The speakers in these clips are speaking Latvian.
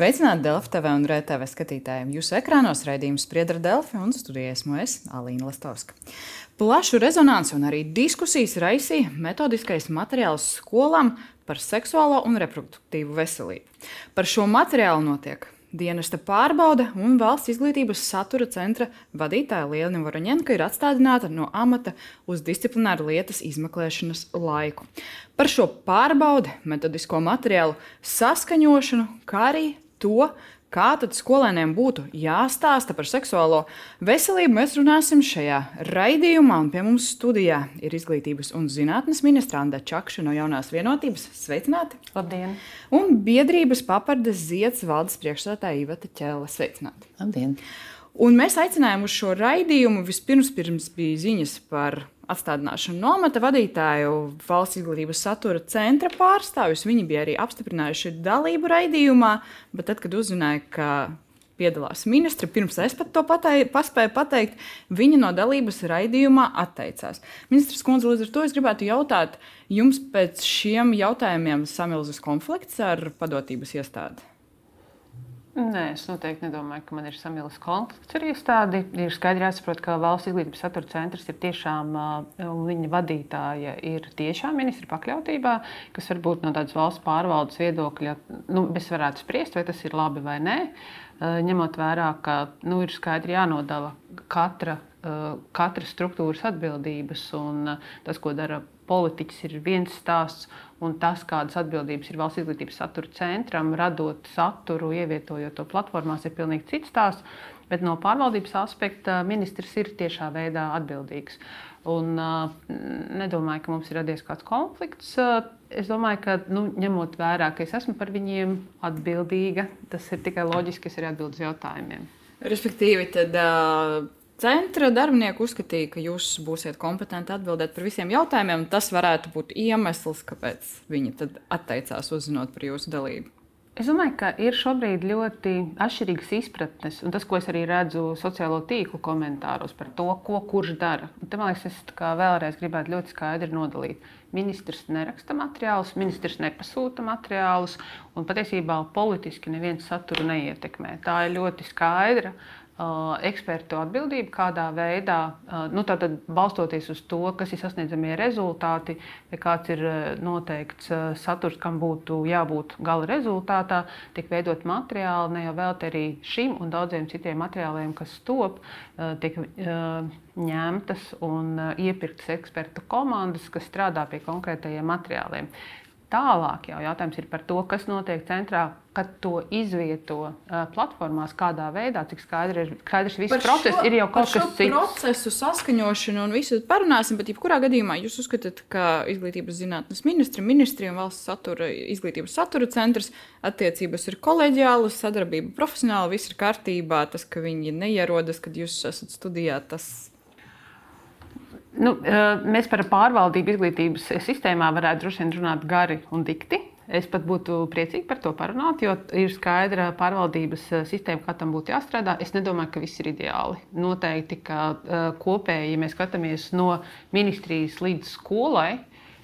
Sveicināti Delfi TV un RTV skatītājiem. Jūsu ekrānos raidījums Spriedra Delfi un studijā esmu es, Alīna Lastovska. Plašu rezonanci un arī diskusijas raisīja metodiskais materiāls skolām par seksuālo un reproduktīvu veselību. Par šo materiālu notiek dienesta pārbaude, un valsts izglītības satura centra vadītāja Lielina Voroņenka ir atstādināta no amata uz disciplināru lietas izmeklēšanas laiku. Par šo pārbaudi, metodisko materiālu saskaņošanu, kā arī to, kā tad skolēniem būtu jāstāsta par seksuālo veselību, mēs runāsim šajā raidījumā. Un pie mums studijā ir izglītības un zinātnes ministra Anna Čakša no jaunās vienotības. Sveicināti! Labdien! Un biedrības papardes zieds valdes priekšstādātāja Iveta Čēla. Sveicināti! Labdien! Un mēs aicinājām uz šo raidījumu. Vispirms bija ziņas par atstādināšanu nometa vadītāju valsts izglītības satura centra pārstāvjus. Viņi bija arī apstiprinājuši dalību raidījumā, bet tad, kad uzzināja, ka piedalās ministri, pirms es pat to patei, paspēju pateikt, viņa no dalības raidījumā atteicās. Ministrs Kundze, līdz ar to es gribētu jautāt, jums pēc šiem jautājumiem samilzis konflikts ar padotības iestādi? Nē, es noteikti nedomāju, ka man ir samilis konflikts ar iestādi. Ir skaidri jāsaprot, ka valsts izglītības satura centrs ir tiešām, un viņa vadītāja ir tiešām ministra pakļautībā, kas varbūt no tādas valsts pārvaldes viedokļa, nu, mēs varētu spriest, vai tas ir labi vai nē. Ņemot vērā, ka nu, ir skaidri jānodala katra, katra struktūras atbildības un tas, ko dara politiķis, ir viens stāsts un tas, kādas atbildības ir valsts izglītības satura centram, radot saturu, ievietojot to platformās, ir pilnīgi cits stāsts. Bet no pārvaldības aspekta ministrs ir tiešā veidā atbildīgs. Un, uh, nedomāju, ka mums ir radies kāds konflikts. Uh, es domāju, ka nu, ņemot vērā, ka es esmu par viņiem atbildīga, tas ir tikai loģiski, ka es arī atbildēšu jautājumiem. Respektīvi, tad uh, Centra darbinieki uzskatīja, ka jūs būsiet kompetenti atbildēt par visiem jautājumiem. Tas varētu būt iemesls, kāpēc viņi atteicās uzzinot par jūsu dalību. Es domāju, ka ir šobrīd ļoti atšķirīgas izpratnes, un tas, ko es arī redzu sociālo tīklu komentāros par to, ko kurš dara. Te, man liekas, es vēlreiz gribētu ļoti skaidri nodalīt. Ministrs neraksta materiālus, ministrs nepasūta materiālus, un patiesībā politiski neviens saturu neietekmē. Tā ir ļoti skaidra. Uh, ekspertu atbildība, kādā veidā, uh, nu, tātad, balstoties uz to, kas ir sasniedzamie rezultāti, vai kāds ir uh, noteikts saturs, kam būtu jābūt gala rezultātā, tiek veidot materiāli, ne jau vēl arī šim un daudziem citiem materiāliem, kas top, tiek ņemtas un iepirktas ekspertu komandas, kas strādā pie konkrētajiem materiāliem. Tālāk jau jautājums ir par to, kas notiek centrā, kad to izvieto platformās, kādā veidā, cik skaidri ir skaidrs viss par process. Šo, ir jau kaut kas cits. Procesu saskaņošanu un visu parunāsim, bet jebkurā gadījumā jūs uzskatāt, ka izglītības zinātnes ministri, ministri un valsts satura, izglītības satura centrs attiecības ir kolēģiālas, sadarbība profesionāla, viss ir kārtībā. Tas, ka viņi neierodas, kad jūs esat studijā, tas Nu, mēs par pārvaldību izglītības sistēmā varētu droši vien runāt gari un dikti. Es pat būtu priecīgi par to parunāt, jo ir skaidra pārvaldības sistēma, kā tam būtu jāstrādā. Es nedomāju, ka viss ir ideāli. Noteikti, ka kopēji, ja mēs skatāmies no ministrijas līdz skolai,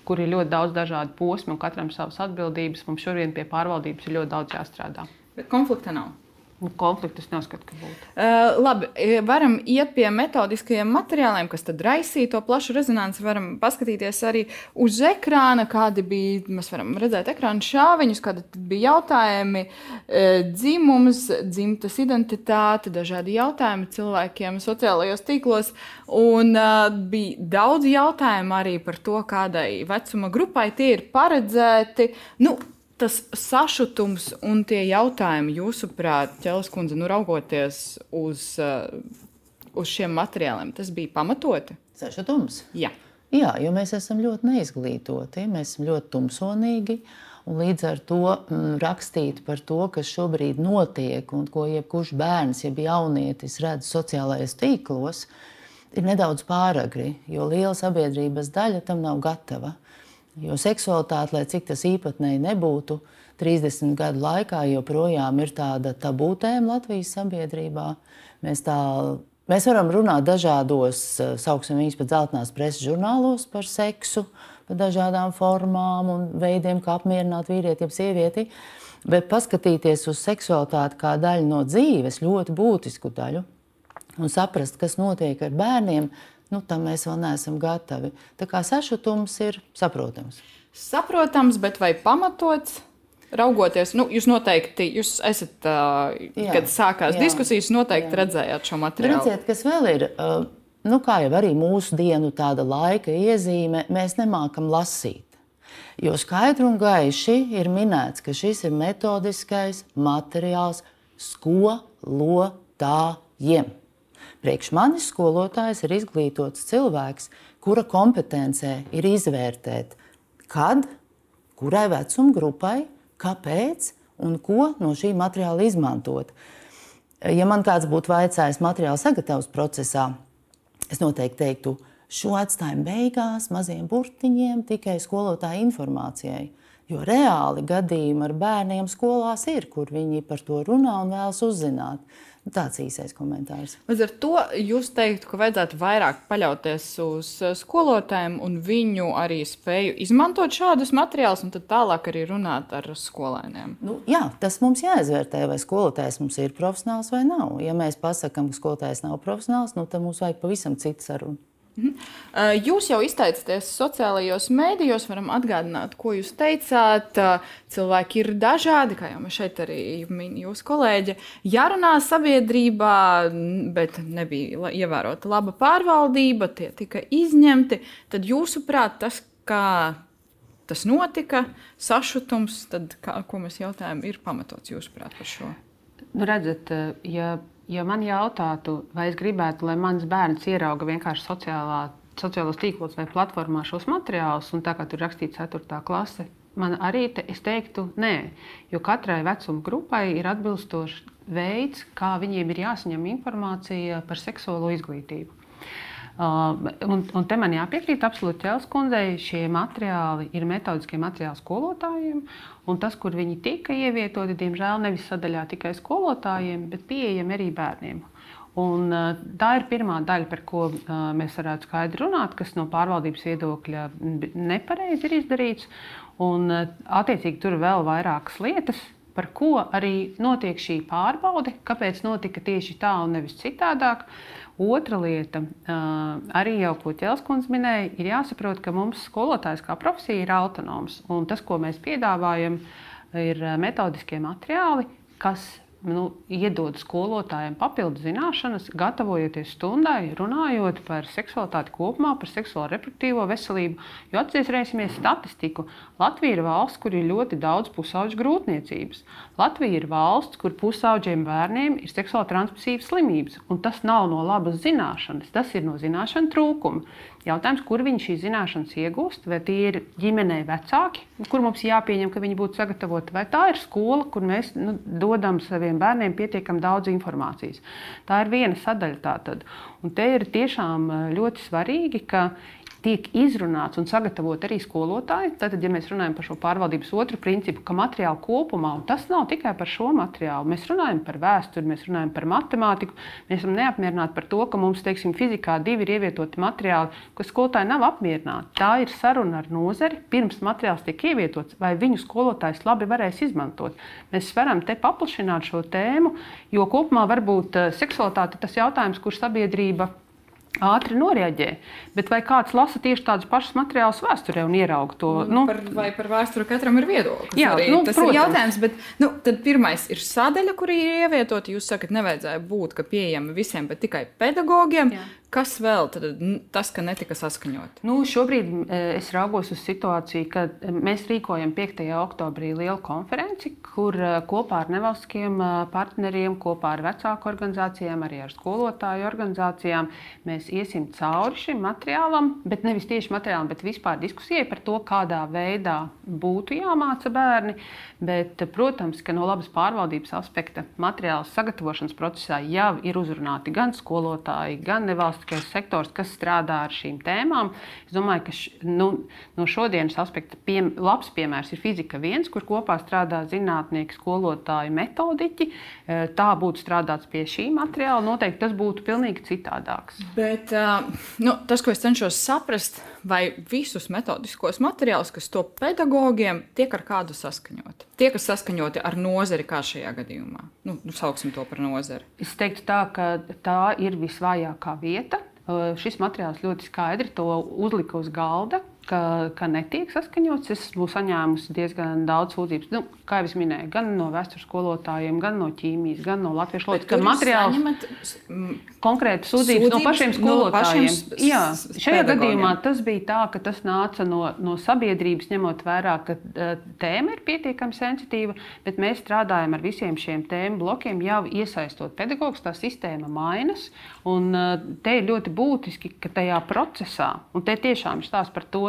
kur ir ļoti daudz dažādu posmu un katram savas atbildības, mums šodien pie pārvaldības ir ļoti daudz jāstrādā. Bet konflikta nav. Nu, konfliktus neskatu, ka būtu. Uh, labi, varam iet pie metodiskajiem materiāliem, kas tad raisīja to plašu rezonanci. Varam paskatīties arī uz ekrāna, kādi bija. Mēs varam redzēt ekrāna šāviņus, kādi bija jautājumi, uh, dzimums, dzimtas identitāte, dažādi jautājumi cilvēkiem sociālajos tīklos. Un uh, bija daudz jautājumu arī par to, kādai vecuma grupai tie ir paredzēti. Nu, tas sašutums un tie jautājumi, jūsuprāt, Čelas kundze, nu, raugoties uz, uh, uz šiem materiāliem, tas bija pamatoti? Sašutums? Jā. Jā, jo mēs esam ļoti neizglītoti, mēs esam ļoti tumsonīgi. Un līdz ar to m, mm, rakstīt par to, kas šobrīd notiek un ko jebkurš bērns, jeb jaunietis redz sociālajos tīklos, ir nedaudz pāragri, jo liela sabiedrības daļa tam nav gatava. Jo seksualitāte, lai cik tas īpatnēji nebūtu, 30 gadu laikā joprojām ir tāda tabū tēma Latvijas sabiedrībā. Mēs, tā, mēs varam runāt dažādos, sauksim viņus pat zeltainās preses žurnālos par seksu, par dažādām formām un veidiem, kā apmierināt vīrieti, jeb sievieti. Bet paskatīties uz seksualitāti kā daļu no dzīves, ļoti būtisku daļu, un saprast, kas notiek ar bērniem, nu, tam mēs vēl neesam gatavi. Tā kā sašutums ir saprotams. Saprotams, bet vai pamatots? Raugoties, nu, jūs noteikti, jūs esat, uh, jā, kad sākās jā, diskusijas, noteikti jā. redzējāt šo materiālu. Redziet, kas vēl ir, uh, nu, kā jau arī mūsu dienu tāda laika iezīme, mēs nemākam lasīt. Jo skaidri un gaiši ir minēts, ka šis ir metodiskais materiāls skolotājiem. Priekš manis skolotājs ir izglītots cilvēks, kura kompetencē ir izvērtēt, kad, kurai vecuma grupai kāpēc un ko no šī materiāla izmantot. Ja man kāds būtu vaicājis materiāla sagatavošanas procesā, es noteikti teiktu, šo atstājam beigās, maziem burtiņiem, tikai skolotāja informācijai. Jo reāli gadījumi ar bērniem skolās ir, kur viņi par to runā un vēlas uzzināt. Tāds īsais komentārs. Līdz ar to jūs teiktu, ka vajadzētu vairāk paļauties uz eh, skolotājiem un viņu arī spēju izmantot šādus materiālus, un tad tālāk arī runāt ar skolēniem. Nu, jā, tas mums jāizvērtē, vai skolotājs mums ir profesionāls vai nav. Ja mēs pasakām, ka skolotājs nav profesionāls, nu, tad mums vajag pavisam citu sarunu. Mhm. Jūs jau izteicaties sociālajos mēdījos, varam atgādināt, ko jūs teicāt. Cilvēki ir dažādi, kā jau mēs šeit arī minējām, jūsu kolēģi. Jārunā sabiedrībā, bet nebija ievērota laba pārvaldība, tie tika izņemti. Tad jūsuprāt, tas, kā tas notika, sašutums, tad, kā, ko mēs jautājam, ir pamatots jūsuprāt par šo? Nu, redzat, ja Ja man jautātu, vai es gribētu, lai mans bērns ierauga vienkārši sociālā, sociālos tīklos vai platformā šos materiālus, un tā kā tur rakstīts 4. klase, man arī te, es teiktu, nē, jo katrai vecuma grupai ir atbilstošs veids, kā viņiem ir jāsaņem informācija par seksuālo izglītību. Uh, un, un te man jāpiekrīt absolūti Ķēles kundzei, šie materiāli ir metodiskie materiāli skolotājiem. Un tas, kur viņi tika ievietoti, diemžēl nevis sadaļā tikai skolotājiem, bet pieejami arī bērniem. Un, uh, tā ir pirmā daļa, par ko uh, mēs varētu skaidri runāt, kas no pārvaldības viedokļa nepareizi ir izdarīts. Un, attiecīgi, tur ir vēl vairākas lietas, par ko arī notiek šī pārbaude, kāpēc notika tieši tā un nevis citādāk. Otra lieta, arī jau ko Čelskundze minēja, ir jāsaprot, ka mums skolotājs kā profesija ir autonoms. Un tas, ko mēs piedāvājam, ir metodiskie materiāli, kas nu, iedod skolotājiem papildu zināšanas, gatavojoties stundai, runājot par seksualitāti kopumā, par seksuālo reproduktīvo veselību. Jo atcerēsimies statistiku. Latvija ir valsts, kur ir ļoti daudz pusauģu grūtniecības. Latvija ir valsts, kur pusauģiem bērniem ir seksuāli transmisīvas slimības. Un tas nav no labas zināšanas, tas ir no zināšanu trūkuma. Jautājums, kur viņi šīs zināšanas iegūst, vai tie ir ģimenei vecāki, kur mums jāpieņem, ka viņi būtu sagatavoti, vai tā ir skola, kur mēs nu, dodam saviem bērniem pietiekami daudz informācijas. Tā ir viena sadaļa. Tātad. Un te ir tiešām eh, ļoti svarīgi, ka tiek izrunāts un sagatavot arī skolotāji. Tad, ja mēs runājam par šo pārvaldības otru principu, ka materiāli kopumā, un tas nav tikai par šo materiālu, mēs runājam par vēsturi, mēs runājam par matemātiku, mēs esam neapmierināti par to, ka mums, teiksim, fizikā divi ir ievietoti materiāli, kas skolotāji nav apmierināti. Tā ir saruna ar nozari, pirms materiāls tiek ievietots, vai viņu skolotājs labi varēs izmantot. Mēs varam te paplašināt šo tēmu, jo kopumā varbūt eh, seksualitāte tas jautājums, kur sabiedrība ātri noreaģē. Bet vai kāds lasa tieši tādus pašus materiālus vēsturē un ierauga to? Nu, par, vai par vēsturi katram ir viedoklis? Jā, arī. nu, tas protams. ir jautājums. Bet nu, tad pirmais ir sadaļa, kur ir ievietota. Jūs sakat, nevajadzēja būt pieejama visiem, bet tikai pedagogiem. Jā. Kas vēl tad, tas, ka netika saskaņot? Nu, šobrīd e, es raugos uz situāciju, kad mēs rīkojam 5. oktobrī lielu konferenci, kur e, kopā ar nevalstiskiem e, partneriem, kopā ar vecāku organizācijām, arī ar skolotāju organizācijām mēs iesim cauri šim materiālam, bet nevis tieši materiālam, bet vispār diskusijai par to, kādā veidā būtu jāmāca bērni. Bet, protams, ka no labas pārvaldības aspekta materiāla sagatavošanas procesā jau ir uzrunāti gan skolotāji, gan nevalstiskais sektors, kas strādā ar šīm tēmām. Es domāju, ka š, nu, no šodienas aspekta piem, labs piemērs ir fizika viens, kur kopā strādā zinātnieki, skolotāji, metodiķi. E, tā būtu strādāts pie šī materiāla, noteikti tas būtu pilnīgi citādāks. Bet Bet nu, tas, ko es cenšos saprast, vai visus metodiskos materiālus, kas to pedagogiem, tiek ar kādu saskaņoti. Tie, kas saskaņoti ar nozari, kā šajā gadījumā, nu, nu sauksim to par nozari. Es teiktu, tā, ka tā ir visvājākā vieta. Šis materiāls ļoti skaidri to uzlika uz galda ka, ka netiek saskaņots. Es esmu saņēmusi diezgan daudz sūdzības, nu, kā jau minēju, gan no vēstures skolotājiem, gan no ķīmijas, gan no latviešu valodas. Ka materiāls konkrēti sūdzības, sūdzības no pašiem skolotājiem. No pašiem Jā, šajā gadījumā tas bija tā, ka tas nāca no, no sabiedrības, ņemot vērā, ka uh, tēma ir pietiekami sensitīva, bet mēs strādājam ar visiem šiem tēmu blokiem, jau iesaistot pedagogus, tā sistēma mainas. Un, uh, te ir ļoti būtiski, ka tajā procesā, un te tiešām ir stāsts par to,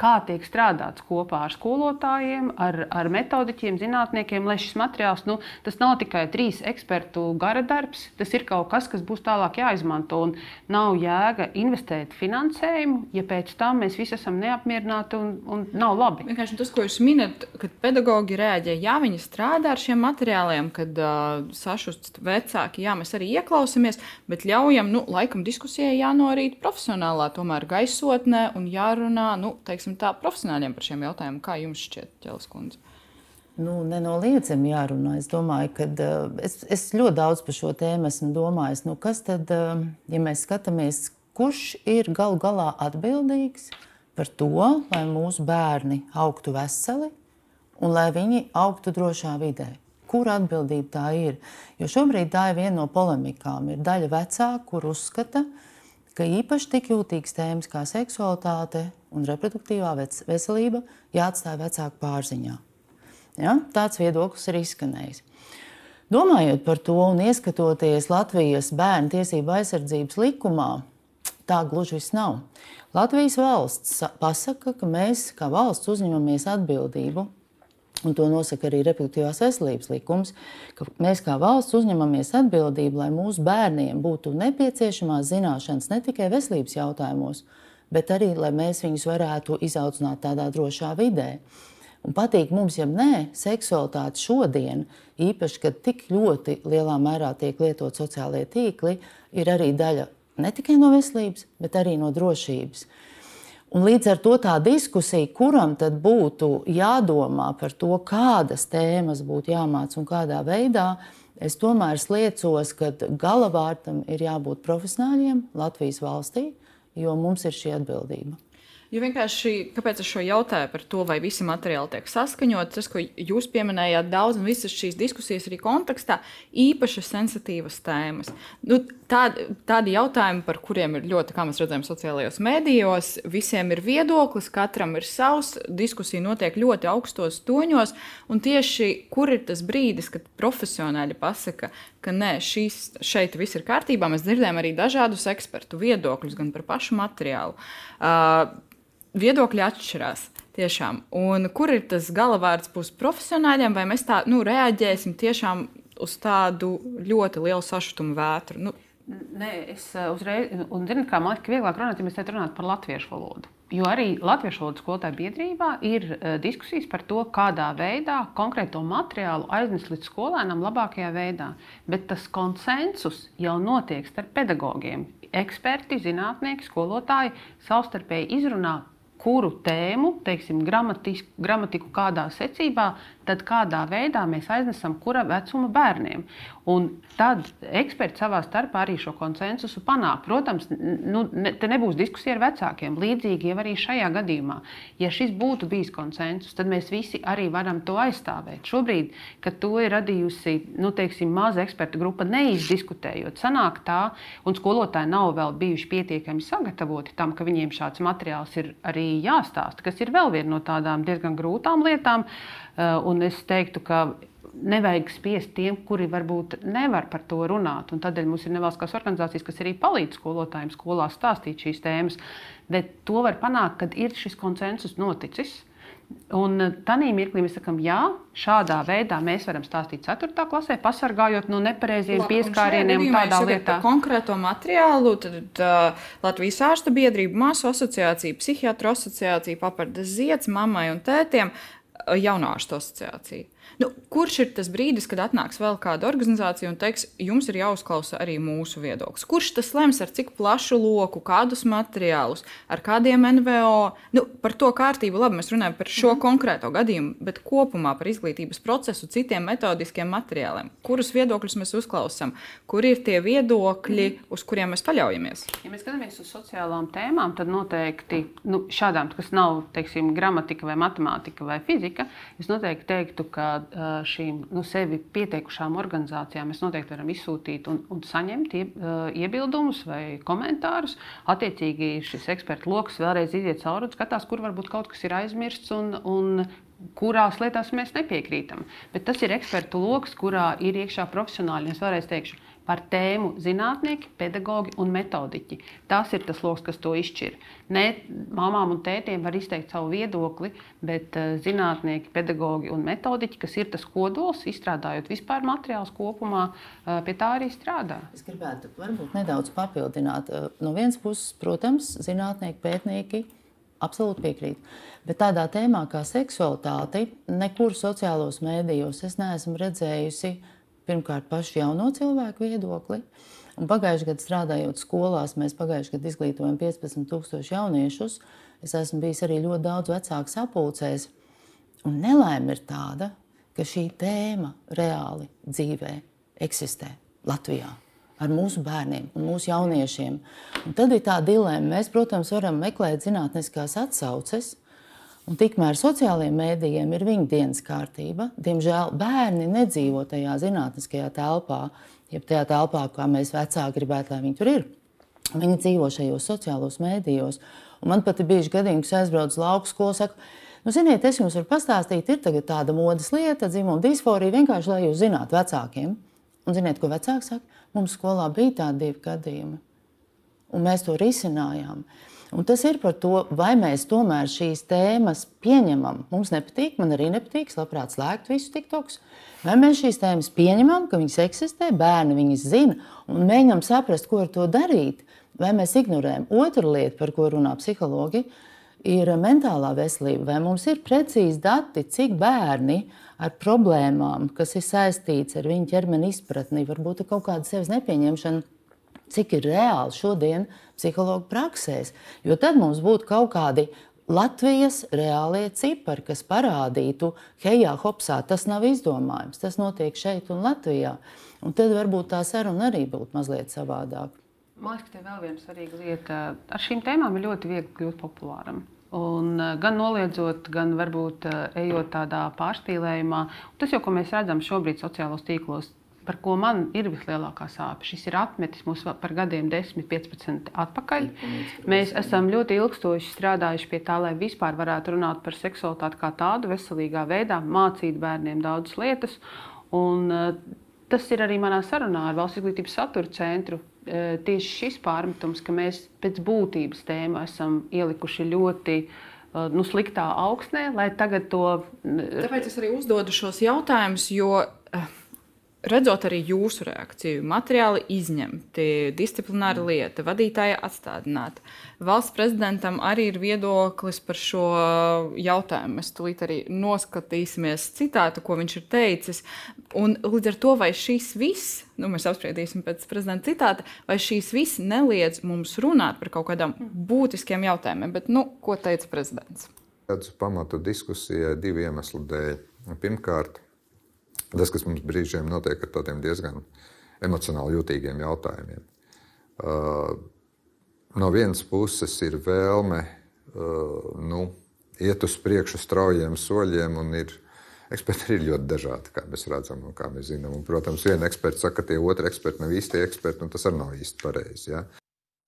kā tiek strādāts kopā ar skolotājiem, ar, ar metodiķiem, zinātniekiem, lai šis materiāls, nu, tas nav tikai trīs ekspertu gara darbs, tas ir kaut kas, kas būs tālāk jāizmanto. Un nav jēga investēt finansējumu, ja pēc tam mēs visi esam neapmierināti un, un nav labi. Vienkārši tas, ko jūs minat, kad pedagogi rēģē, jā, viņi strādā ar šiem materiāliem, kad uh, sašust vecāki, jā, mēs arī ieklausāmies, bet ļaujam, nu, laikam diskusijai jānorīt profesionālā, tomēr gaisotnē un jārunā, nu, teiksim, teiksim, tā, profesionāļiem par šiem jautājumiem. Kā jums šķiet, Ķelis Kundze? Nu, nenoliedzami jārunā. Es domāju, ka uh, es, es ļoti daudz par šo tēmu esmu domājis. Nu, kas tad, uh, ja mēs skatāmies, kurš ir galu galā atbildīgs par to, lai mūsu bērni augtu veseli un lai viņi augtu drošā vidē? Kur atbildība tā ir? Jo šobrīd tā ir viena no polemikām. Ir daļa vecāku, kur uzskata, ka īpaši tik jūtīgas tēmas kā seksualitāte, un reproduktīvā veselība jāatstāj vecāku pārziņā. Ja? Tāds viedoklis ir izskanējis. Domājot par to un ieskatoties Latvijas bērnu tiesību aizsardzības likumā, tā gluži viss nav. Latvijas valsts pasaka, ka mēs kā valsts uzņemamies atbildību, un to nosaka arī reproduktīvās veselības likums, ka mēs kā valsts uzņemamies atbildību, lai mūsu bērniem būtu nepieciešamās zināšanas ne tikai veselības jautājumos, bet arī, lai mēs viņus varētu izaudzināt tādā drošā vidē. Un patīk mums, ja nē, seksualitāte šodien, īpaši, kad tik ļoti lielā mērā tiek lietot sociālie tīkli, ir arī daļa ne tikai no veselības, bet arī no drošības. Un līdz ar to tā diskusija, kuram tad būtu jādomā par to, kādas tēmas būtu jāmāca un kādā veidā, es tomēr sliecos, ka galavārtam ir jābūt profesionāļiem Latvijas valstī, jo mums ir šī atbildība. Jo vienkārši, kāpēc es šo jautāju par to, vai visi materiāli tiek saskaņoti, tas, ko jūs pieminējāt, daudz un visas šīs diskusijas arī kontekstā, īpaši sensitīvas tēmas. Nu, tādi, tādi jautājumi, par kuriem ir ļoti, kā mēs redzam, sociālajos mēdījos, visiem ir viedoklis, katram ir savs, diskusija notiek ļoti augstos toņos, un tieši kur ir tas brīdis, kad profesionāļi pasaka, ka nē, šīs, šeit viss ir kārtībā. Mēs dzirdējām arī dažādus ekspertu viedokļus gan par pašu materiālu. Uh, viedokļi atšķirās. Tiešām. Un kur ir tas galavārds būs profesionāļiem, vai mēs tā nu, reaģēsim tiešām uz tādu ļoti lielu sašutumu vētru? Nu, Nē, es uh, uzreiz, un zinu, kā man liekas, vieglāk runāt, ja mēs te runājam par latviešu valodu. Jo arī Latviešu valodas skolotāju biedrībā ir uh, diskusijas par to, kādā veidā konkrēto materiālu aiznest līdz skolēnam labākajā veidā. Bet tas konsensus jau notiek starp pedagogiem. Eksperti, zinātnieki, skolotāji savstarpēji izrunā, kuru tēmu, teiksim, gramatiku kādā secībā, tad kādā veidā mēs aiznesam kura vecuma bērniem. Un tad eksperti savā starpā arī šo konsensusu panāk. Protams, nu, ne, te nebūs diskusija ar vecākiem. Līdzīgi jau arī šajā gadījumā. Ja šis būtu bijis konsensus, tad mēs visi arī varam to aizstāvēt. Šobrīd, kad to ir radījusi nu, teiksim, maza eksperta grupa, neizdiskutējot, sanāk tā, un skolotāji nav vēl bijuši pietiekami sagatavoti tam, ka viņiem šāds materiāls ir arī jāstāsta, kas ir vēl viena no tādām diezgan grūtām lietām. Uh, un es teiktu, ka nevajag spiest tiem, kuri varbūt nevar par to runāt. Un tādēļ mums ir nevalstiskās organizācijas, kas arī palīdz skolotājiem skolā stāstīt šīs tēmas. Bet to var panākt, kad ir šis konsensus noticis. Un tādā mirklī mēs sakām, jā, šādā veidā mēs varam stāstīt 4. klasē, pasargājot no nepareiziem pieskārieniem un tādā lietā. Konkrēto materiālu, tad uh, Latvijas ārsta biedrība, māsu asociācija, psihiatru asociācija, papardas zieds, mammai un tētiem, jaunāšu asociācija. Nu, kurš ir tas brīdis, kad atnāks vēl kāda organizācija un teiks, jums ir jāuzklausa arī mūsu viedoklis? Kurš tas lems ar cik plašu loku, kādus materiālus, ar kādiem NVO? Nu, par to kārtību labi mēs runājam par šo mm. konkrēto gadījumu, bet kopumā par izglītības procesu, citiem metodiskiem materiāliem. Kurus viedokļus mēs uzklausām? Kur ir tie viedokļi, mm. uz kuriem mēs paļaujamies? Ja mēs skatāmies uz sociālām tēmām, tad noteikti nu, šādām, kas nav teiksim, gramatika vai matemātika vai fizika, es noteikti teiktu, ka šīm nu, sevi pieteikušām organizācijām mēs noteikti varam izsūtīt un, un saņemt ie, iebildumus vai komentārus. Attiecīgi šis ekspertu lokus vēlreiz iziet cauri un skatās, kur varbūt kaut kas ir aizmirsts un, un kurās lietās mēs nepiekrītam. Bet tas ir ekspertu lokus, kurā ir iekšā profesionāļi. Es vēlreiz teikšu, par tēmu zinātnieki, pedagoģi un metodiķi. Tas ir tas lokus, kas to izšķir. Ne mamām un tētiem var izteikt savu viedokli, bet uh, zinātnieki, pedagoģi un metodiķi, kas ir tas kodols, izstrādājot vispār materiālus kopumā, uh, pie tā arī strādā. Es gribētu varbūt nedaudz papildināt. Uh, no vienas puses, protams, zinātnieki, pētnieki. Absolūti piekrītu. Bet tādā tēmā kā seksualitāte, nekur sociālos mēdījos es neesmu redzējusi uh, pirmkārt pašu jauno cilvēku viedokli. Un pagājušajā gadā strādājot skolās, mēs pagājušajā gadā izglītojam 15,000 jauniešus. Es esmu bijis arī ļoti daudz vecāku sapulcēs. Un nelaime ir tāda, ka šī tēma reāli dzīvē eksistē Latvijā ar mūsu bērniem un mūsu jauniešiem. Un tad ir tā dilemma. Mēs, protams, varam meklēt zinātniskās atsauces, Un tikmēr sociālajiem mēdījiem ir viņa dienas kārtība. Diemžēl bērni nedzīvo tajā zinātniskajā telpā, jeb tajā telpā, kā mēs vecāki gribētu, lai viņi tur ir. Viņi dzīvo šajos sociālos mēdījos. Un man pat ir bijuši gadījumi, kas aizbrauc uz lauku skolu. Saka, nu, ziniet, es jums varu pastāstīt, ir tāda modes lieta, dzimuma disforija, vienkārši lai jūs zinātu vecākiem. Un ziniet, ko vecāki saka? Mums skolā bija tādi divi gadījumi, un mēs to risinājām. Un tas ir par to, vai mēs tomēr šīs tēmas pieņemam. Mums nepatīk, man arī nepatīk, labprāt, slēgt visu TikToks. Vai mēs šīs tēmas pieņemam, ka viņas eksistē, bērni viņas zina un mēģinām saprast, ko ar to darīt, vai mēs ignorējam. Otra lieta, par ko runā psihologi, ir mentālā veselība. Vai mums ir precīzi dati, cik bērni ar problēmām, kas ir saistīts ar viņu ķermeni izpratni, varbūt kaut kāda sevis nepieņemšana cik ir reāli šodien psihologu praksēs. Jo tad mums būtu kaut kādi Latvijas reālie cipari, kas parādītu, hejā, hopsā, tas nav izdomājums, tas notiek šeit un Latvijā. Un tad varbūt tā saruna arī būtu mazliet savādāka. Man liekas, ka ir vēl viena svarīga lieta. Ar šīm tēmām ir ļoti viegli kļūt populāram. Un, eh, gan noliedzot, gan varbūt eh, ejot tādā pārspīlējumā. Tas jau, ko mēs redzam šobrīd sociālos tīklos, par ko man ir vislielākā sāpe. Šis ir atmetis mūs par gadiem 10, 15 atpakaļ. Mēs esam ļoti ilgstoši strādājuši pie tā, lai vispār varētu runāt par seksualitāti kā tādu veselīgā veidā, mācīt bērniem daudzas lietas. Un, uh, tas ir arī manā sarunā ar Valsts izglītības satura centru. Uh, tieši šis pārmetums, ka mēs pēc būtības tēmu esam ielikuši ļoti uh, nu, sliktā augsnē, lai tagad to. Tāpēc es arī uzdodu šos jautājumus, jo Redzot arī jūsu reakciju, materiāli izņemti, disciplināra lieta, vadītāja atstādināta. Valsts prezidentam arī ir viedoklis par šo jautājumu. Mēs tulīt arī noskatīsimies citātu, ko viņš ir teicis. Un līdz ar to, vai šīs viss, nu, mēs apspriedīsim pēc prezidenta citāta, vai šīs viss neliedz mums runāt par kaut kādām būtiskiem jautājumiem. Bet, nu, ko teica prezidents? Redzu pamatu diskusijai divu iemeslu dēļ. Pirmkārt, Tas, kas mums brīžiem notiek ar tādiem diezgan emocionāli jutīgiem jautājumiem. Uh, no vienas puses ir vēlme uh, nu, iet uz priekšu straujiem soļiem, un ir, eksperti ir ļoti dažādi, kā mēs redzam un kā mēs zinām. Un, protams, viena eksperta saka, ka tie otri eksperti nav īsti eksperti, un tas arī nav īsti pareizi. Ja?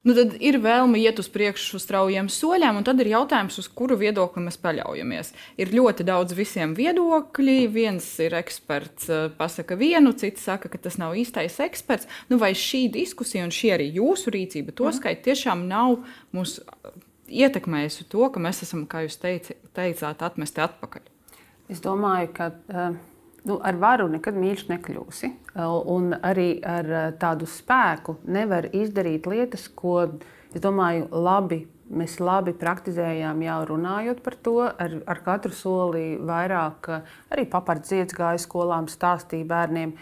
Nu, tad ir vēlme iet uz priekšu straujiem soļiem, un tad ir jautājums, uz kuru viedokli mēs paļaujamies. Ir ļoti daudz visiem viedokļi. Viens ir eksperts, eh, pasaka vienu, cits saka, ka tas nav īstais eksperts. Nu, vai šī diskusija un šī arī jūsu rīcība, to mm. skait, tiešām nav mūs ietekmējusi to, ka mēs esam, kā jūs teici, teicāt, atmesti atpakaļ? Es domāju, ka. Uh nu, ar varu nekad mīļš nekļūsi. Un arī ar eh, tādu spēku nevar izdarīt lietas, ko Es domāju, labi. Mēs labi praktizējām, jau runājot par to, ar, ar katru soli vairāk, arī papardziedas gāja skolām, stāstīja bērniem.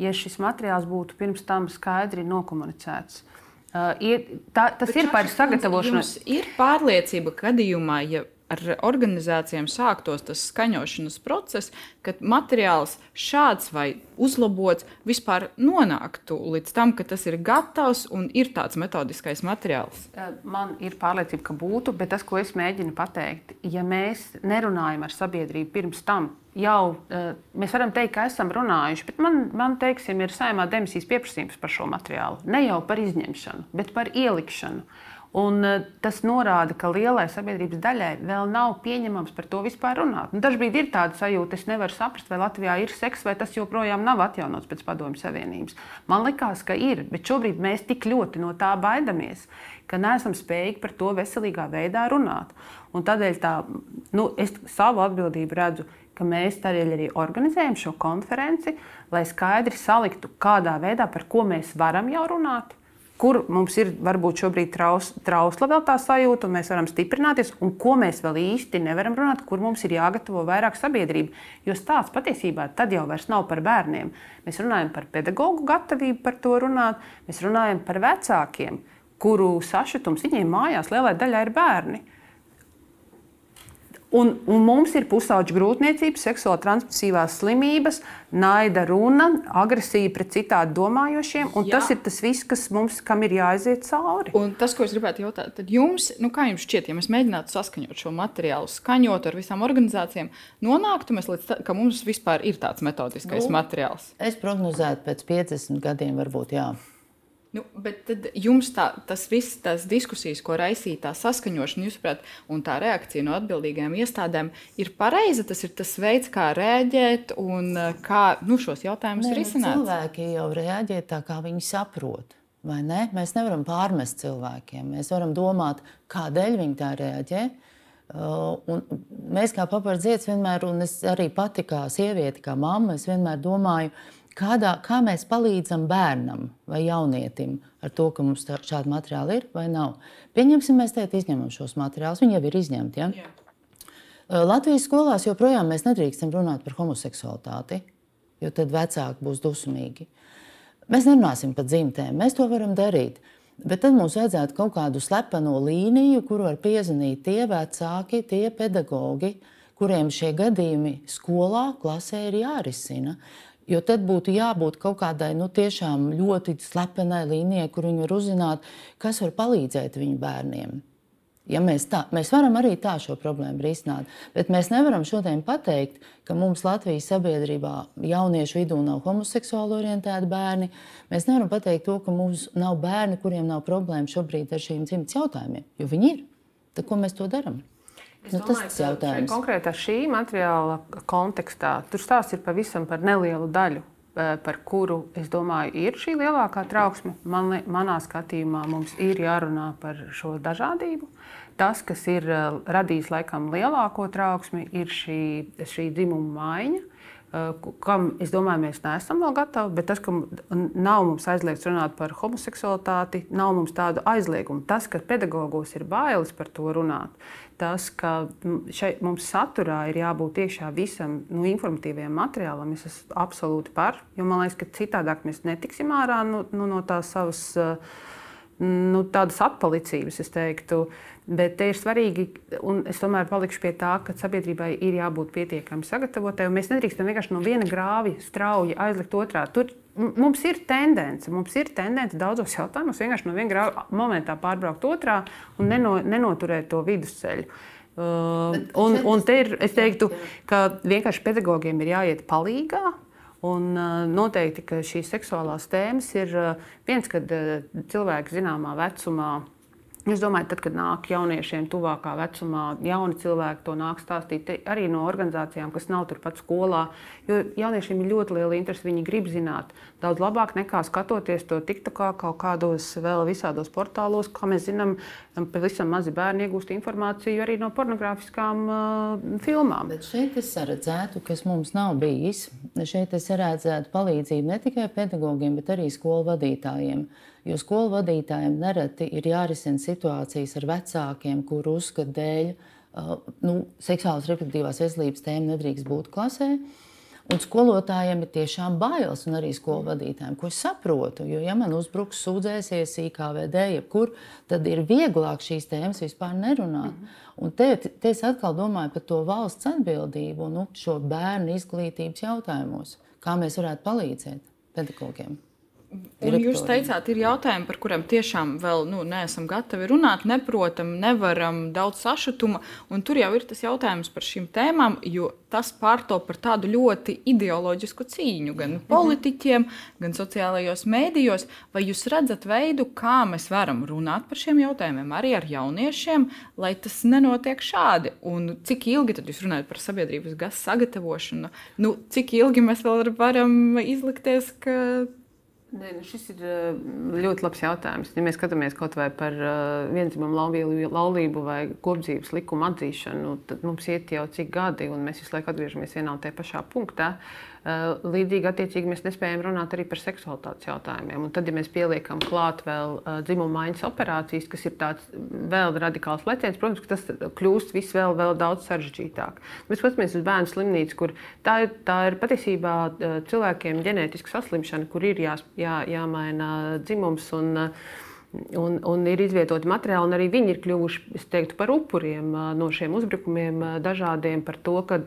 Ja šis materiāls būtu pirms tam skaidri nokomunicēts, uh, ir, tā, tas Bet ir par sagatavošanu. Jums ir pārliecība, ka gadījumā, ja ar organizācijām sāktos tas skaņošanas process, kad materiāls šāds vai uzlabots vispār nonāktu līdz tam, ka tas ir gatavs un ir tāds metodiskais materiāls? Man ir pārliecība, ka būtu, bet tas, ko es mēģinu pateikt, ja mēs nerunājam ar sabiedrību pirms tam, jau mēs varam teikt, ka esam runājuši, bet man, man teiksim, ir saimā demisijas pieprasījums par šo materiālu. Ne jau par izņemšanu, bet par ielikšanu. Un, uh, tas norāda, ka lielai sabiedrības daļai vēl nav pieņemams par to vispār runāt. Nu, Dažkārt ir tāda sajūta, es nevaru saprast, vai Latvijā ir seks, vai tas joprojām nav atjaunots pēc Padomju Savienības. Man liekas, ka ir, bet šobrīd mēs tik ļoti no tā baidamies, ka neesam spējīgi par to veselīgā veidā runāt. Un tādēļ tā, nu, es savu atbildību redzu, ka mēs tādēļ arī organizējam šo konferenci, lai skaidri saliktu, kādā veidā par ko mēs varam jau runāt kur mums ir varbūt šobrīd traus, trausla vēl tā sajūta, un mēs varam stiprināties, un ko mēs vēl īsti nevaram runāt, kur mums ir jāgatavo vairāk sabiedrība. Jo stāsts patiesībā tad jau nav par bērniem. Mēs runājam par pedagoģu gatavību par to runāt, mēs runājam par vecākiem, kuru sašutums viņiem mājās lielai daļai ir bērni. Un, un mums ir pusauģa grūtniecība, seksuāli transmisīvās slimības, naida runa, agresija pret citādi domājošiem. Tas ir tas viss, kas mums ir jāaiziet cauri. Un tas, ko es gribētu jautāt, tad jums, nu, kā jums šķiet, ja mēs mēģinātu saskaņot šo materiālu, skaņot ar visām organizācijām, nonāktu mēs līdz tam, ka mums vispār ir tāds metodiskais nu, materiāls? Es prognozētu pēc 50 gadiem, varbūt jā. Nu, bet tad jums tā, tas viss, tās diskusijas, ko raisīja tā saskaņošana, jūsuprāt, un tā reakcija no atbildīgajām iestādēm, ir pareiza. Tas ir tas veids, kā rēģēt un eh, kā nu, šos jautājumus nu, risināt. Cilvēki jau rēģē tā, kā viņi saprot. Ne? Mēs nevaram pārmest cilvēkiem. Mēs varam domāt, kādēļ viņi tā reaģē. Uh, mēs kā papardziedas vienmēr, un es arī pati kā sieviete, kā mamma, es vienmēr domāju, ka kādā, kā mēs palīdzam bērnam vai jaunietim ar to, ka mums šādi materiāli ir vai nav. Pieņemsim, mēs tagad izņemam šos materiālus. Viņi jau ir izņemti. Ja? Jā. Latvijas skolās joprojām mēs nedrīkstam runāt par homoseksualitāti, jo tad vecāki būs dusmīgi. Mēs nerunāsim par dzimtēm, mēs to varam darīt. Bet tad mums vajadzētu kaut kādu slepeno līniju, kuru var piezvanīt tie vecāki, tie pedagoģi, kuriem šie gadījumi skolā, klasē ir jārisina. Jo tad būtu jābūt kaut kādai nu, ļoti slepenai līnijai, kur viņi var uzzināt, kas var palīdzēt viņu bērniem. Ja mēs, tā, mēs varam arī tā šo problēmu risināt, bet mēs nevaram šodien pateikt, ka mums Latvijas sabiedrībā jauniešu vidū nav homoseksuāli orientēti bērni. Mēs nevaram pateikt to, ka mums nav bērni, kuriem nav problēma šobrīd ar šīm dzimtas jautājumiem, jo viņi ir. Tad ko mēs to darām? Es nu, domāju, tas ir jautājums. Konkrētā šī materiāla kontekstā tur stāsts ir pavisam par nelielu daļu. Eh, par kuru es domāju, ir šī lielākā trauksme. Man, manā skatījumā mums ir jārunā par šo dažādību. Tas, kas ir eh, radījis laikam lielāko trauksmi, ir šī, šī dzimuma maiņa. Eh, kam es domāju, mēs neesam vēl gatavi, bet tas, ka nav mums aizliegts runāt par homoseksualitāti, nav mums tādu aizliegumu. Tas, ka pedagogos ir bailes par to runāt, tas, ka šeit mums saturā ir jābūt iekšā visam nu, informatīvajam materiālam, es esmu absolūti par. Jo man liekas, ka citādāk mēs netiksim ārā no, nu, no tās savas. Nu, tādas atpalicības, es teiktu, Bet te ir svarīgi, un es tomēr palikšu pie tā, ka sabiedrībai ir jābūt pietiekami sagatavotai. Mēs nedrīkstam vienkārši no viena grāvja strauji aizlikt otrā. Tur mums ir tendence, mums ir tendence daudzos jautājumos vienkārši no viena grāvja momentā pārbraukt otrā un neno, nenoturēt to vidusceļu. Uh, un, un te ir, es teiktu, ka vienkārši pedagogiem ir jāiet palīdzīgā. Un uh, noteikti, ka šīs seksuālās tēmas ir uh, viens, kad uh, cilvēki zināmā vecumā Es domāju, tad, kad nāk jauniešiem tuvākā vecumā, jauni cilvēki to nāk stāstīt arī no organizācijām, kas nav turpat skolā. Jo jauniešiem ir ļoti liela interese, viņi grib zināt daudz labāk nekā skatoties to TikTokā, kaut kādos vēl visādos portālos. Kā mēs zinām, pavisam mazi bērni iegūst informāciju arī no pornogrāfiskām uh, filmām. Bet šeit es redzētu, kas mums nav bijis. Šeit es redzētu palīdzību ne tikai pedagogiem, bet arī skolu vadītājiem. Jo skolu vadītājiem nereti ir jārisina situācijas ar vecākiem, kur uzskata dēļ uh, nu, seksuālās reproduktīvās veselības tēma nedrīkst būt klasē. Un skolotājiem ir tiešām bailes, un arī skolu vadītājiem, ko es saprotu. Jo, ja man uzbruks, sūdzēsies IKVD, jebkur, tad ir vieglāk šīs tēmas vispār nerunāt. Mm -hmm. Un te, te es atkal domāju par to valsts atbildību un nu, šo bērnu izglītības jautājumos, kā mēs varētu palīdzēt pedagogiem. Un jūs teicāt, ir jautājumi, par kuriem tiešām vēl nu, neesam gatavi runāt, neprotam, nevaram daudz sašutuma. Tur jau ir tas jautājums par šīm tēmām, jo tas pārto par tādu ļoti ideoloģisku cīņu gan mhm. politiķiem, gan sociālajos mēdījos. Vai jūs redzat veidu, kā mēs varam runāt par šiem jautājumiem arī ar jauniešiem, lai tas nenotiek šādi? Un cik ilgi tad jūs runājat par sabiedrības gaisa sagatavošanu? Nu, cik ilgi mēs vēl varam izlikties, ka Nē, nu šis ir ļoti labs jautājums. Ja mēs skatāmies kaut vai par uh, vienzimumu laulību vai kopdzīves likumu atzīšanu, tad mums iet jau cik gadi, un mēs visu laiku atgriežamies vienā un tajā pašā punktā. Uh, līdzīgi, attiecīgi, mēs nespējam runāt arī par seksualitātes jautājumiem. Un tad, ja mēs pieliekam klāt vēl uh, dzimuma maiņas operācijas, kas ir tāds vēl radikāls leciens, protams, tas kļūst viss vēl, vēl daudz sarežģītāk. Mēs skatāmies uz bērnu slimnīcu, kur tā ir, tā ir patiesībā uh, cilvēkiem ģenētiska saslimšana, kur ir jā, jā, jāmaina dzimums. Un, Un, un ir izvietoti materiāli, un arī viņi ir kļuvuši teiktu, par upuriem no šiem uzbrukumiem, dažādiem par to, ka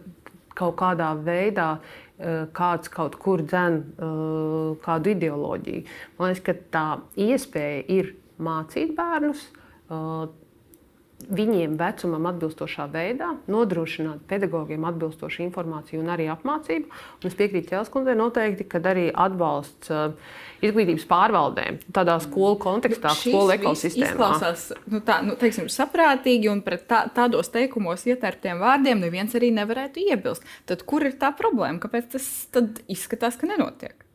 kaut kādā veidā Eh, kāds kaut kur dzen eh, kādu ideoloģiju. Man liekas, ka tā iespēja ir mācīt bērnus. Eh, viņiem vecumam atbilstošā veidā, nodrošināt pedagogiem atbilstošu informāciju un arī apmācību. Un es piekrītu Cēlskundzei noteikti, ka arī atbalsts uh, izglītības pārvaldēm, tādā skolu kontekstā, nu, skolu ekosistēmā. Izklausās nu, tā, nu, teiksim, saprātīgi un pret tā, tādos teikumos ietērptiem vārdiem neviens arī nevarētu iebilst. Tad kur ir tā problēma? Kāpēc tas izskatās, ka nenotiek?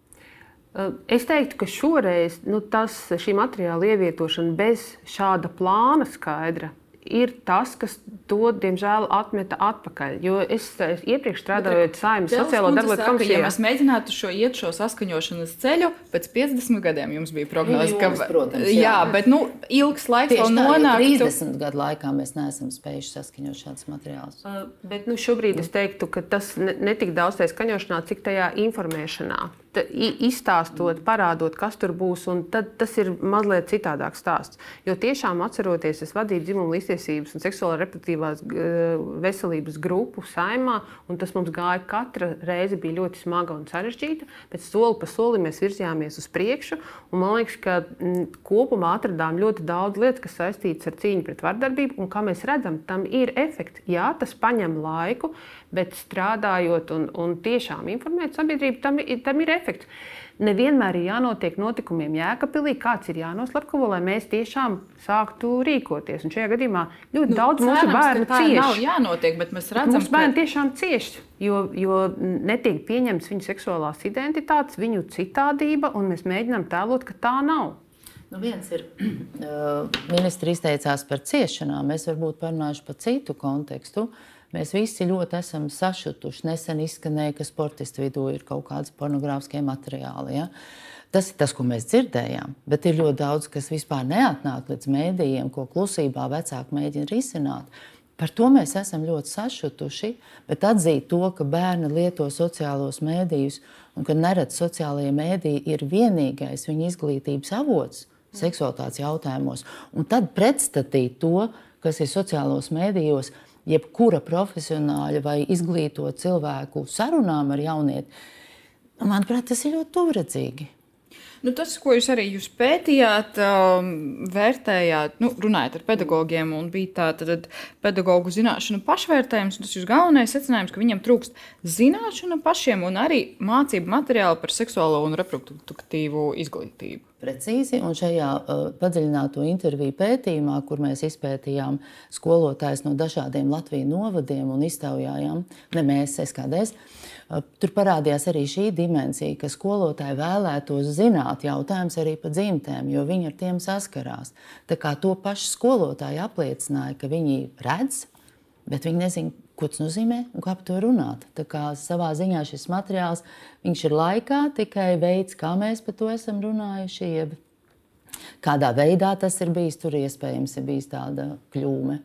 Uh, es teiktu, ka šoreiz nu, tas, šī materiāla ievietošana bez šāda plāna skaidra ir tas, kas to, diemžēl, atmeta atpakaļ. Jo es, es iepriekš strādāju Saimnes sociālo darbu komisijā. Ja mēs mēģinātu šo iet šo saskaņošanas ceļu, pēc 50 gadiem jums bija prognoze, ka protams, jā. jā, bet nu, ilgs laiks Tieši vēl nonākt. 30 gadu laikā mēs neesam spējuši saskaņot šādus materiālus. Uh, bet nu, šobrīd es teiktu, ka tas netik ne daudz tajā skaņošanā, cik tajā informēšanā izstāstot, parādot, kas tur būs. Tad tas ir mazliet citādāks stāsts. Jo tiešām atceroties, es vadīju dzimumu līdztiesības un seksuālā reproduktīvās veselības grupu saimā, un tas mums gāja katra reize bija ļoti smaga un sarežģīta. Bet soli pa solim mēs virzījāmies uz priekšu. Man liekas, ka m, kopumā atradām ļoti daudz lietas, kas saistītas ar cīņu pret vardarbību, un kā mēs redzam, tam ir efekts. Jā, tas prasa laiku, bet strādājot un, un tiešām informēt sabiedrību, tam, tam ir efekts. Nevienmēr ir jānotiek notikumiem Jēkabīlī, kāds ir jānoslapkavo, lai mēs tiešām sāktu rīkoties. Un šajā gadījumā ļoti nu, daudz mūsu bērnu cieš. Tā nav jānotiek, bet mēs redzam, ka mūsu bērni tiešām cieš, jo, jo netiek pieņemts viņu seksuālās identitātes, viņu citādība, un mēs mēģinām tēlot, ka tā nav. Nu, viens ir, uh, ministri izteicās par ciešanām, mēs varbūt parunāšu par citu kontekstu. Uh, Mēs visi ļoti esam sašutuši. Nesen izskanēja, ka sportistu vidū ir kaut kādas pornogrāfiskie materiāli. Ja? Tas ir tas, ko mēs dzirdējām. Bet ir ļoti daudz, kas vispār neatnāk līdz mēdījiem, ko klusībā vecāki mēģina risināt. Par to mēs esam ļoti sašutuši, bet atzīt to, ka bērni lieto sociālos mēdījus un ka neredz sociālajie mēdīji ir vienīgais viņa izglītības avots seksualitātes jautājumos, un tad pretstatīt to, kas ir sociālos mēdījos, jebkura profesionāļa vai izglītota cilvēku sarunām ar jaunieti, manuprāt, tas ir ļoti tuvredzīgi. Nu, tas, ko jūs arī jūs pētījāt, um, vērtējāt, nu, runājot ar pedagogiem, un bija tāda pedagoģu zināšanu pašvērtējums. Tas ir galvenais secinājums, ka viņiem trūkst zināšanu pašiem un arī mācību materiālu par seksuālo un reproduktīvu izglītību. Precīzi, un šajā uh, padziļināto interviju pētījumā, kur mēs izpētījām skolotājus no dažādiem Latvijas novadiem un iztaujājām, ne mēs, SKDS, uh, tur parādījās arī šī dimensija, ka skolotāji vēlētos zināt jautājumus arī par dzimtēm, jo viņi ar tiem saskarās. Tā kā to paši skolotāji apliecināja, ka viņi redz, bet viņi nezina, ko tas nozīmē un kā par to runāt. Tā kā savā ziņā šis materiāls ir laikā, tikai veids, kā mēs par to esam runājuši, jeb kādā veidā tas ir bijis, tur iespējams ir bijis tāda kļūme.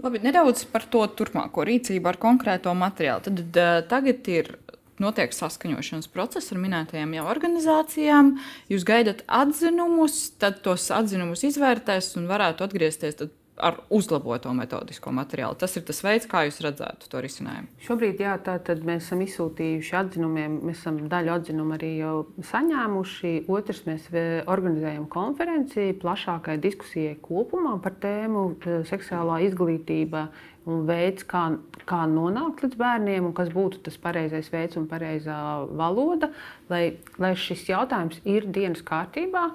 Labi, nedaudz par to turpmāko rīcību ar konkrēto materiālu. Tad, tad tagad ir notiek saskaņošanas process ar minētajām jau organizācijām. Jūs gaidat atzinumus, tad tos atzinumus izvērtēs un varētu atgriezties ar uzlaboto metodisko materiālu. Tas ir tas veids, kā jūs redzētu to risinājumu. Šobrīd jā, tātad mēs esam izsūtījuši atzinumiem, mēs esam daļu atzinumu arī jau saņēmuši. Otrs, mēs organizējam konferenci plašākai diskusijai kopumā par tēmu eh, seksuālā izglītība un veids, kā, kā nonākt līdz bērniem, un kas būtu tas pareizais veids un pareizā valoda, lai, lai šis jautājums ir dienas kārtībā.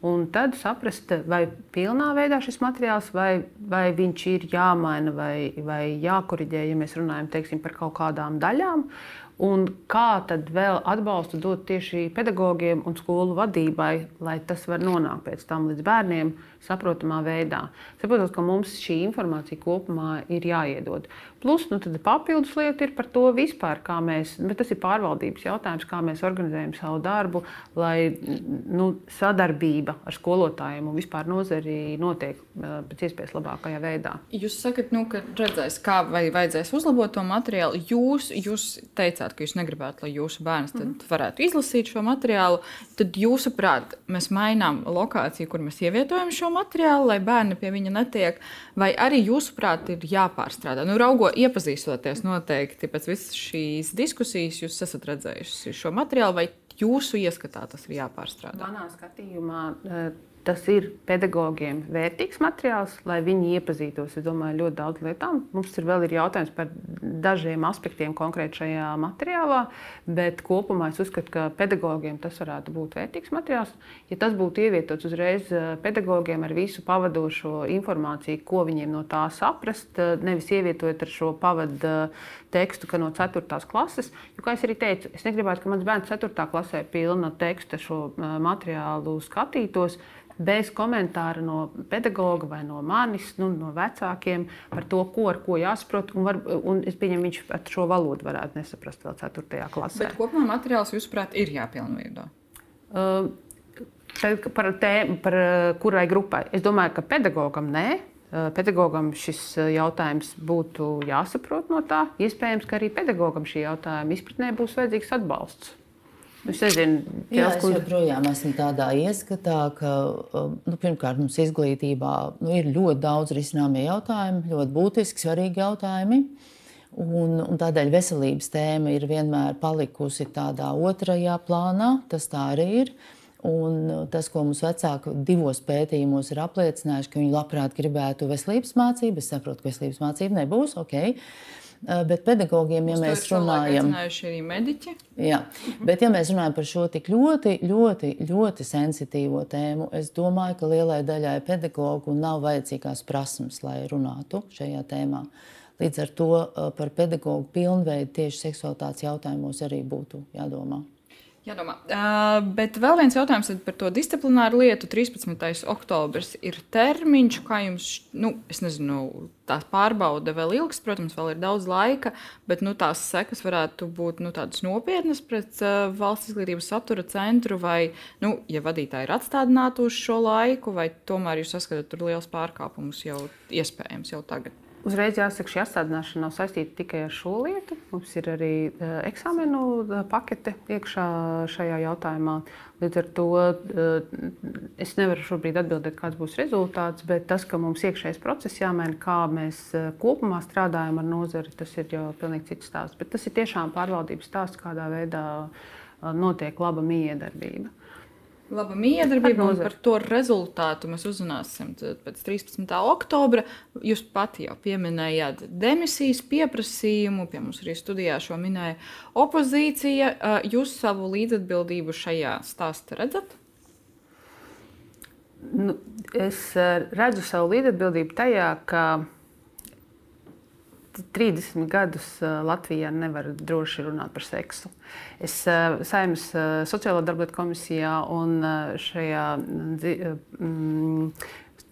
Un tad saprast, vai pilnā veidā šis materiāls, vai, vai viņš ir jāmaina vai, vai jākoriģē, ja mēs runājam teiksim, par kaut kādām daļām. Un kā tad vēl atbalstu dot tieši pedagogiem un skolu vadībai, lai tas var nonākt pēc tam līdz bērniem saprotamā veidā. Saprotot, ka mums šī informācija kopumā ir jāiedod. Plus, nu, papildus lieta ir par to vispār, kā mēs, bet tas ir pārvaldības jautājums, kā mēs organizējam savu darbu, lai nu, sadarbība ar skolotājiem un vispār nozari notiek pēc iespējas labākajā veidā. Jūs sakat, nu, ka redzēs, kā vai vajadzēs uzlabot to materiālu. Jūs, jūs teicāt, teicāt, ka jūs negribētu, lai jūsu bērns mm -hmm. varētu izlasīt šo materiālu, tad jūsuprāt, mēs mainām lokāciju, kur mēs ievietojam šo materiālu, lai bērni pie viņa netiek, vai arī jūsuprāt ir jāpārstrādā? Nu, raugo, iepazīstoties noteikti pēc visas šīs diskusijas, jūs esat redzējuši šo materiālu, vai jūsu ieskatā tas ir jāpārstrādā? Manā skatījumā eh, tas ir pedagogiem vērtīgs materiāls, lai viņi iepazītos ar ļoti daudzām lietām. Mums ir vēl ir jautājums par dažiem aspektiem konkrēti šajā materiālā, bet kopumā es uzskatu, ka pedagogiem tas varētu būt vērtīgs materiāls. Ja tas būtu ievietots uzreiz eh, pedagogiem ar visu pavadošo informāciju, ko viņiem no tā saprast, eh, nevis ievietojot ar šo pavadu tekstu, ka no 4. klases, jo, kā es arī teicu, es negribētu, ka mans bērns 4. klasē pilna teksta šo materiālu skatītos bez komentāra no pedagoga vai no manis, nu, no vecākiem par to, ko ar ko jāsaprot. Un, var, un es pieņemu, viņš pat šo valodu varētu nesaprast vēl 4. klasē. Bet kopumā materiāls, jūsuprāt, ir jāpilnveido? Uh, par tēmu, par kurai grupai. Es domāju, ka pedagogam nē. Uh, pedagogam šis jautājums būtu jāsaprot no tā. Iespējams, ka arī pedagogam šī jautājuma izpratnē būs vajadzīgs atbalsts. Es nezinu, Jā, es joprojām esmu tādā ieskatā, ka um, nu, pirmkārt mums izglītībā nu, ir ļoti daudz risināmie jautājumi, ļoti būtiski, svarīgi jautājumi. Un, un tādēļ veselības tēma ir vienmēr palikusi tādā otrajā plānā. Tas tā arī ir. Un tas, ko mums vecāki divos pētījumos ir apliecinājuši, ka viņi labprāt gribētu veselības mācību, es saprotu, ka veselības mācība nebūs. Okay. Eh, bet pedagogiem, ja Uz mēs runājam, arī mediķi. Jā, bet ja mēs runājam par šo tik ļoti, ļoti, ļoti sensitīvo tēmu, es domāju, ka lielai daļai pedagogu nav vajadzīgās prasmes, lai runātu šajā tēmā. Līdz ar to eh, par pedagoģu pilnveidu tieši seksualitātes jautājumos arī būtu jādomā. Jādomā. Uh, bet vēl viens jautājums par to disciplināru lietu. 13. oktobris ir termiņš, kā jums, nu, es nezinu, tā pārbauda vēl ilgs, protams, vēl ir daudz laika, bet nu, tās sekas varētu būt nu, tādas nopietnas pret uh, valsts izglītības satura centru, vai, nu, ja vadītāji ir atstādināti uz šo laiku, vai tomēr jūs saskatāt tur liels pārkāpumus jau iespējams jau tagad. Uzreiz jāsaka, šī atstādināšana nav saistīta tikai ar šo lietu. Mums ir arī uh, eksāmenu uh, pakete iekšā šajā jautājumā. Līdz ar to uh, es nevaru šobrīd atbildēt, kāds būs rezultāts, bet tas, ka mums iekšējais process jāmaina, kā mēs kopumā strādājam ar nozari, tas ir jau pilnīgi cits stāsts. Bet tas ir tiešām pārvaldības stāsts, kādā veidā notiek laba miedarbība. Laba miedarbība un par to rezultātu mēs uzzināsim pēc 13. oktobra. Jūs pati jau pieminējāt demisijas pieprasījumu, pie mums arī studijā šo minēja opozīcija. Jūs savu līdzatbildību šajā stāstā redzat? Nu, es redzu savu līdzatbildību tajā, ka 30 gadus Latvijā nevar droši runāt par seksu. Es saimnes sociālo darbu komisijā un šajā mm,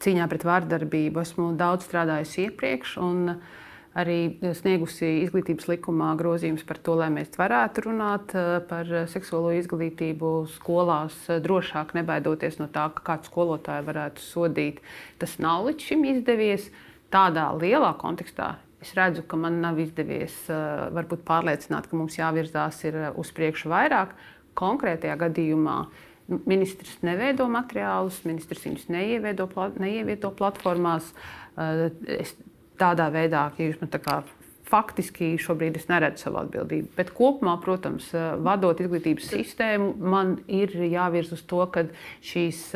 cīņā pret vārdarbību esmu daudz strādājusi iepriekš. Arī sniegusi izglītības likumā grozījumus par to, lai mēs varētu runāt par seksuālo izglītību skolās drošāk, nebaidoties no tā, ka kāds skolotāju varētu sodīt. Tas nav līdz šim izdevies tādā lielā kontekstā. Es redzu, ka man nav izdevies varbūt pārliecināt, ka mums jāvirzās uz priekšu vairāk. Konkrētajā gadījumā ministrs neveido materiālus, ministrs viņus neievieto, neievieto platformās. Es tādā veidā, ka jūs man tā kā faktiski šobrīd es neredzu savu atbildību. Bet kopumā, protams, vadot izglītības sistēmu, man ir jāvirz uz to, ka šīs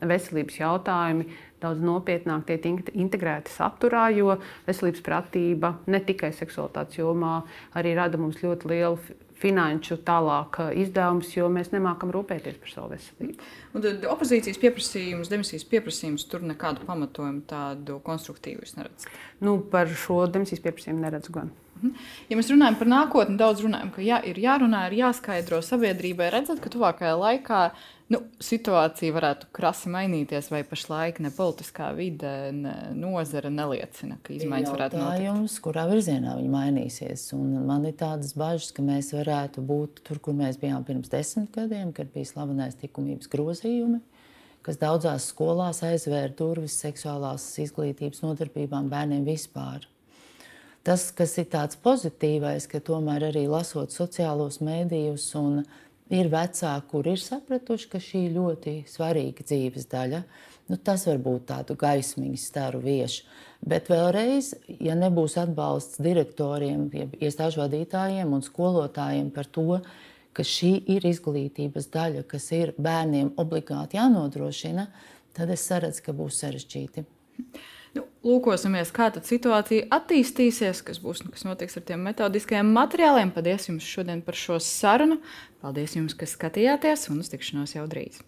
veselības jautājumi daudz nopietnāk tiek integrēti saturā, jo veselības pratība ne tikai seksualitātes jomā arī rada mums ļoti lielu finanšu tālāk izdevumus, jo mēs nemākam rūpēties par savu veselību. Un tad opozīcijas pieprasījums, demisijas pieprasījums, tur nekādu pamatojumu tādu konstruktīvu neredz. Nu, par šo demisijas pieprasījumu neredzu gan. Mhm. Ja mēs runājam par nākotni, daudz runājam, ka jā, ir jārunā, ir jāskaidro sabiedrībai, redzat, ka tuvākajā laikā nu, situācija varētu krasi mainīties, vai pašlaik ne politiskā vide, ne nozara neliecina, ka izmaiņas varētu notikt. Jautājums, kurā virzienā viņi mainīsies. Un man ir tādas bažas, ka mēs varētu būt tur, kur mēs bijām pirms desmit gadiem, kad bija slavenais likumības grozījumi kas daudzās skolās aizvēra durvis seksuālās izglītības nodarbībām bērniem vispār. Tas, kas ir tāds pozitīvais, ka tomēr arī lasot sociālos mēdījus, un ir vecāki, kur ir sapratuši, ka šī ir ļoti svarīga dzīves daļa. Nu, tas var būt tādu gaismiņu staru viešu. Bet vēlreiz, ja nebūs atbalsts direktoriem, iestāžu vadītājiem un skolotājiem par to, ka šī ir izglītības daļa, kas ir bērniem obligāti jānodrošina, tad es saredzu, ka būs sarežģīti. Nu, lūkosimies, kā tā situācija attīstīsies, kas būs, kas notiks ar tiem metodiskajiem materiāliem. Paldies jums šodien par šo sarunu. Paldies jums, kas skatījāties, un uz tikšanos jau drīz.